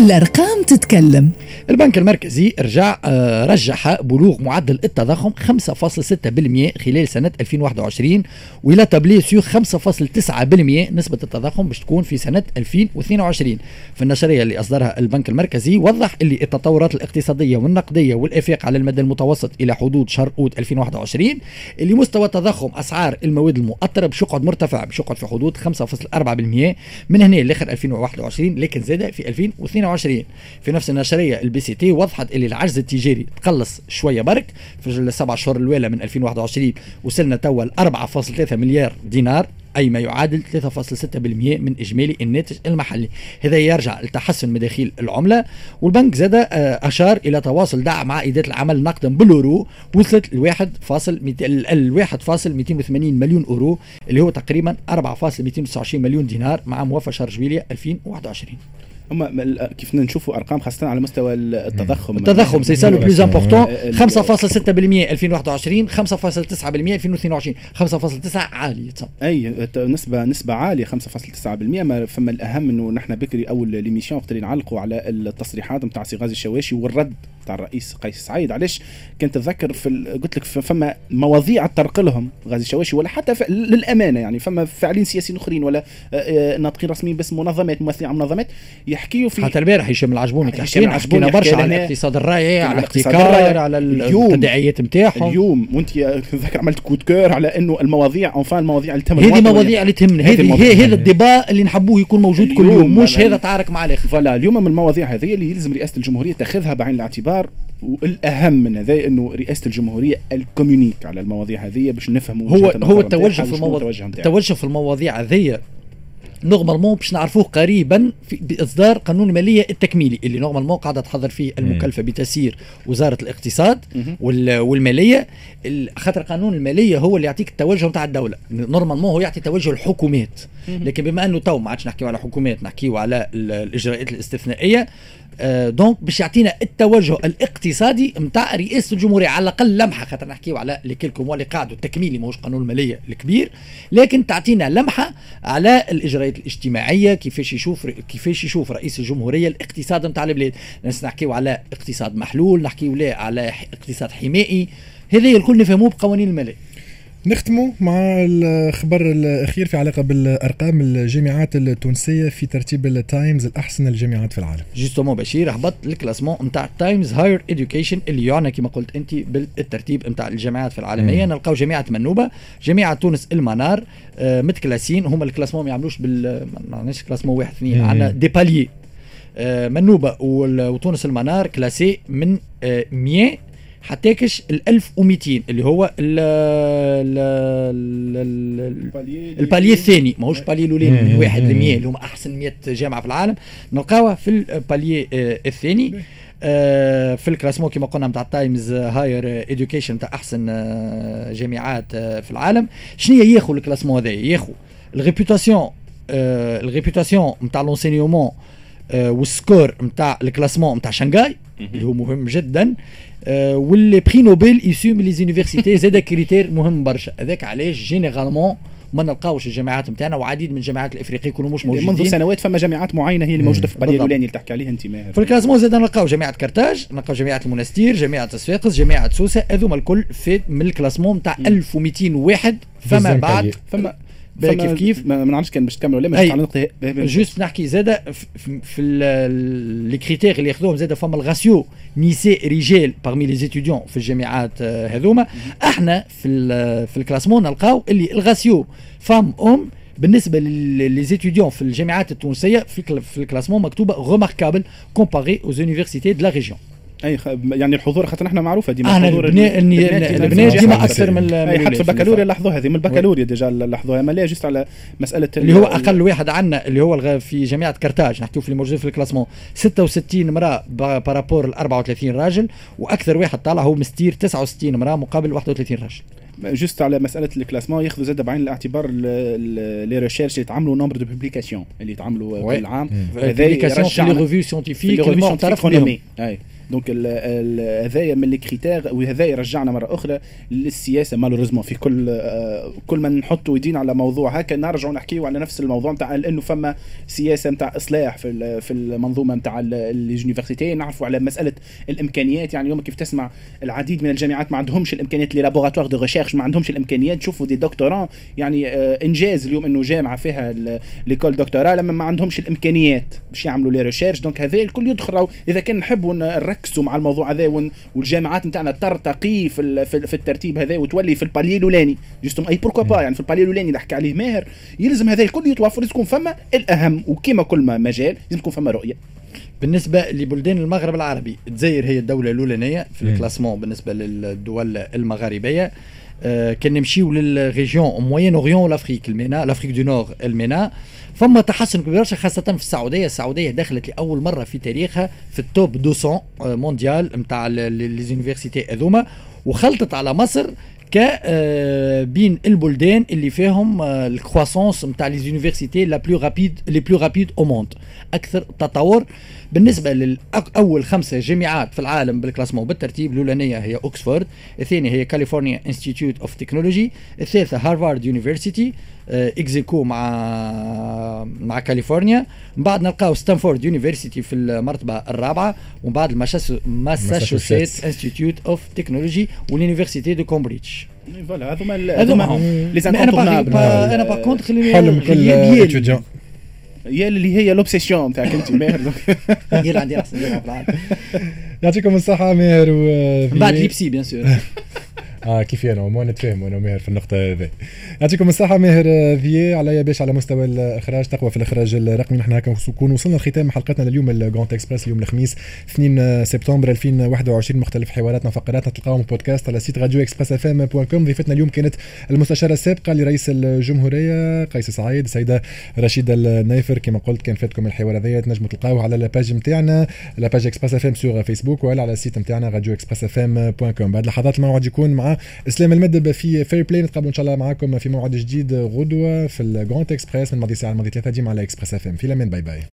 الأرقام تتكلم. البنك المركزي رجع آه، رجح بلوغ معدل التضخم 5.6% خلال سنة 2021 وإلى تبليغ سيو 5.9% نسبة التضخم باش تكون في سنة 2022 في النشرية اللي أصدرها البنك المركزي وضح اللي التطورات الاقتصادية والنقدية والإفاق على المدى المتوسط إلى حدود شهر أوت 2021 اللي مستوى تضخم أسعار المواد المؤطرة باش يقعد مرتفع باش يقعد في حدود 5.4% من هنا لآخر 2021 لكن زاد في 2022 في نفس النشرية ال BCT وضحت اللي العجز التجاري. تقلص شوية برك. في السبع شهور الأولى من 2021 وصلنا توا ل 4.3 مليار دينار أي ما يعادل 3.6% من إجمالي الناتج المحلي. هذا يرجع لتحسن مداخيل العملة والبنك زاد آه، أشار إلى تواصل دعم عائدات العمل نقدا بالأورو وصلت ل 1.280 مليون أورو اللي هو تقريبا 4.229 مليون دينار مع موفى شهر جويلية 2021 هم كيف نشوفوا أرقام خاصة على مستوى التضخم. التضخم c'est ça le plus important 5.6% 2021 5.9% 2022 5.9 عالية. أي نسبة نسبة عالية 5.9% ما فما الأهم إنه نحن بكري اول l'émission وقت اللي نعلقوا على التصريحات نتاع سي غازي الشواشي والرد تاع الرئيس قيس سعيد. علاش؟ كنت تذكر في قلت لك فما مواضيع تطرق لهم غازي الشواشي ولا حتى للأمانة يعني. فما فاعلين سياسيين أخرين ولا آه، آه، ناطقين رسميين باسم منظمات ممثلين على منظمات يحكيوا في حتى البارح هشام العجبوني حكينا حكينا برشا على الاقتصاد الرأي على الاحتكار على التداعيات نتاعهم اليوم وانت تذكر عملت coup de cœur على إنه المواضيع enfin المواضيع اللي تهمنا هذه مواضيع اللي تهمنا هذه هذا ال débat اللي نحبوه يكون موجود كل يوم مش هذا تعارك مع الآخر. فلا اليوم من المواضيع هذه اللي يلزم رئاسة الجمهورية تأخذها بعين الاعتبار والأهم من هذا إنه رئاسة الجمهورية ال communiqué على المواضيع هذه باش نفهموا هو هو التوجه في المواضيع التوجه في المواضيع هذه normalement باش نعرفوه قريبا في بإصدار قانون الماليه التكميلي اللي normalement قاعدة تحضر فيه المكلفة بتسيير وزارة الاقتصاد والمالية. خاطر قانون المالية هو اللي يعطيك التوجه نتاع الدولة. normalement هو يعطي توجه الحكومات. لكن بما انه تو ما عادش نحكيو على حكومات نحكيو على الإجراءات الاستثنائية donc آه، باش يعطينا التوجه الاقتصادي نتاع رئاسه الجمهورية. على الأقل لمحة خاطر نحكيو على اللي كلكم واللي قاعدوا التكميلي ماهوش قانون المالية الكبير. لكن تعطينا لمحة على الإجراءات الاجتماعية كيفاش يشوف كيفاش يشوف رئيس الجمهورية الاقتصاد نتاع البلاد. ناس نحكيو على اقتصاد محلول نحكيو لا على اقتصاد حمائي. هذا الكل نفهموه بقوانين الماليه نختموا مع الخبر الأخير في علاقة بالأرقام الجامعات التونسية في ترتيب التايمز الأحسن الجامعات في العالم. justement بشير هبط ال classement نتاع Times Higher Education اللي يعنى كما قلت انت بالترتيب نتاع الجامعات في العالميه نلقاو جامعة منوبة جامعة تونس المنار آه متكلاسين هما ال classement ما يعملوش بال ما عندناش classement واحد اثنين عندنا des paliers. آه منوبة وتونس المنار classées من آه 100 حتاكش ال 1200 اللي هو ال ال palier الثاني. ماهوش palier الاولاني من واحد ل 100 اللي هم أحسن 100 جامعة في العالم. نلقاوها في ال palier آه، الثاني. آه، في ال classement كما قلنا نتاع Times Higher Education نتاع أحسن آه، جامعات في العالم. شنو ياخذ ال classement هذا ياخذ ال réputation ال réputation نتاع l'enseignement وال score نتاع ال classement نتاع شنغاي اللي هو مهم جدا. واللي prix Nobel issus من les universités زاد critère مهم برشا هذاك علاش généralement ما نلقاوش الجامعات نتاعنا وعديد من الجامعات الإفريقية يكونوا مش موجودين. منذ سنوات فما جامعات معينة هي اللي موجودة في ال palier الاولاني اللي تحكي عليها أنت في ال classement زاد نلقاو جامعة كرتاج نلقاو جامعة المنستير جامعة صفاقس جامعة سوسة هذوما الكل في من ال classement نتاع 1200 واحد فما بعد فما كيف كيف؟ ما نعرفش كان باش تكمل ولا مش نقطه juste نحكي زاد في les critères اللي ياخذوهم زاد فما الغاسيو نساء رجال parmi les étudiants في الجامعات آه، هذوما. إحنا في في ال classement نلقاو اللي الغاسيو فام ام بالنسبة لي في الجامعات التونسية في ال classement مكتوبة remarquable comparé aux universités de la région. أي يعني الحضور خاطر إحنا معروفة ديما إحنا البنات ديما أكثر من أي حتى في البكالوريا لاحظوها هذه من البكالوريا déjà لاحظوها. mais juste على مسألة اللي هو أقل واحد عندنا اللي هو في جامعه كرتاج نحكيو في اللي موجود في ال classement. 66 امراه par rapport ل 34 راجل وأكثر واحد طالع هو منستير 69 امراه مقابل 31 راجل. juste على مسألة ال classement ياخذوا زاد بعين الاعتبار les recherches اللي يتعملوا nombre de publications اللي يتعملوا كل عام. publications في les revues scientifiques المعترف بهم donc هذايا من ال critères وهذا يرجعنا مره أخرى للسياسه malheureusement في كل كل ما نحطوا يدين على موضوع هكا نرجعوا نحكيوا على نفس الموضوع نتاع انه فما سياسه نتاع اصلاح في في المنظومه نتاع les universités نعرفوا على مساله الامكانيات يعني اليوم كيف تسمع العديد من الجامعات ما عندهمش الامكانيات les laboratoires de recherche ما عندهمش الامكانيات تشوفوا des doctorats يعني انجاز اليوم انه جامعه فيها l'école doctorale لما ما عندهمش الامكانيات باش يعملوا les recherches donc هذا الكل يدخل اذا كان نحبوا نركزوا مع الموضوع هذا والجامعات نتاعنا ترتقي في, في الترتيب هذا وتولي في ال palier الأولاني. justement et pourquoi pas يعني في ال palier الأولاني اللي حكى عليه ماهر يلزم هذا الكل يتوفر يكون فما الأهم. وكما كل ما مجال لازم تكون فما رؤية. بالنسبة لبلدان المغرب العربي الجزائر هي الدولة الأولانية في ال classement بالنسبة للدول المغاربية. آه كان نمشيو لل région Moyen-Orient l'Afrique ال MENA l'Afrique du Nord ال MENA فما تحسن كبير خاصة في السعودية. السعودية دخلت لأول مرة في تاريخها في ال top 200 mondial نتاع les universités هذوما وخلطت على مصر ك آه، بين البلدان اللي فيهم ال croissance نتاع les universités la plus rapide les plus rapides au monde أكثر تطور بالنسبة لاول خمسة جامعات في العالم بال classement بالترتيب الأولانية هي اوكسفورد الثانية هي California Institute of Technology الثالثة Harvard University ex aequo مع مع كاليفورنيا. من بعد نلقاو Stanford University في المرتبة الرابعة. ومن بعد Massachusetts Institute of Technology وال université de Cambridge voilà هذوما هذوما لي أنا par contre حلم كل هي اللي هي l'obsession تاعك انت ماهر هي اللي عندي احسن يعطيكم الصحه ماهر و بعد ليبسي bien sûr آه كيف أنا وما نتفاهموا أنا وماهر في النقطة هذه يعطيكم الصحة ماهر ذي عليا باش على مستوى الإخراج تقوى في الإخراج الرقمي. نحن هكا نكون وصلنا لختام حلقتنا لليوم ال Grand Express اليوم الخميس 2 سبتمبر 2021 مختلف حواراتنا وفقراتنا تلقاوهم بودكاست على site Radio Express FM point com. ضيفتنا اليوم كانت المستشارة السابقة لرئيس الجمهورية قيس سعيد السيدة رشيدة النايفر. كما قلت كان فاتكم الحوار هذايا تنجموا تلقاوه على ال page نتاعنا la page إكسبريس إف إم sur فيسبوك ولا على ال site نتاعنا راديو إكسبريس إف إم point com. بعد لحظات الموعد يكون مع إسلام المدب في فير بلاي نتقابلوا إن شاء الله معاكم في موعد جديد غدوة في الجراند اكسبريس من ماضي ساعة لماضي ثلاثة ديما على اكسبريس اف ام في الأمان. bye bye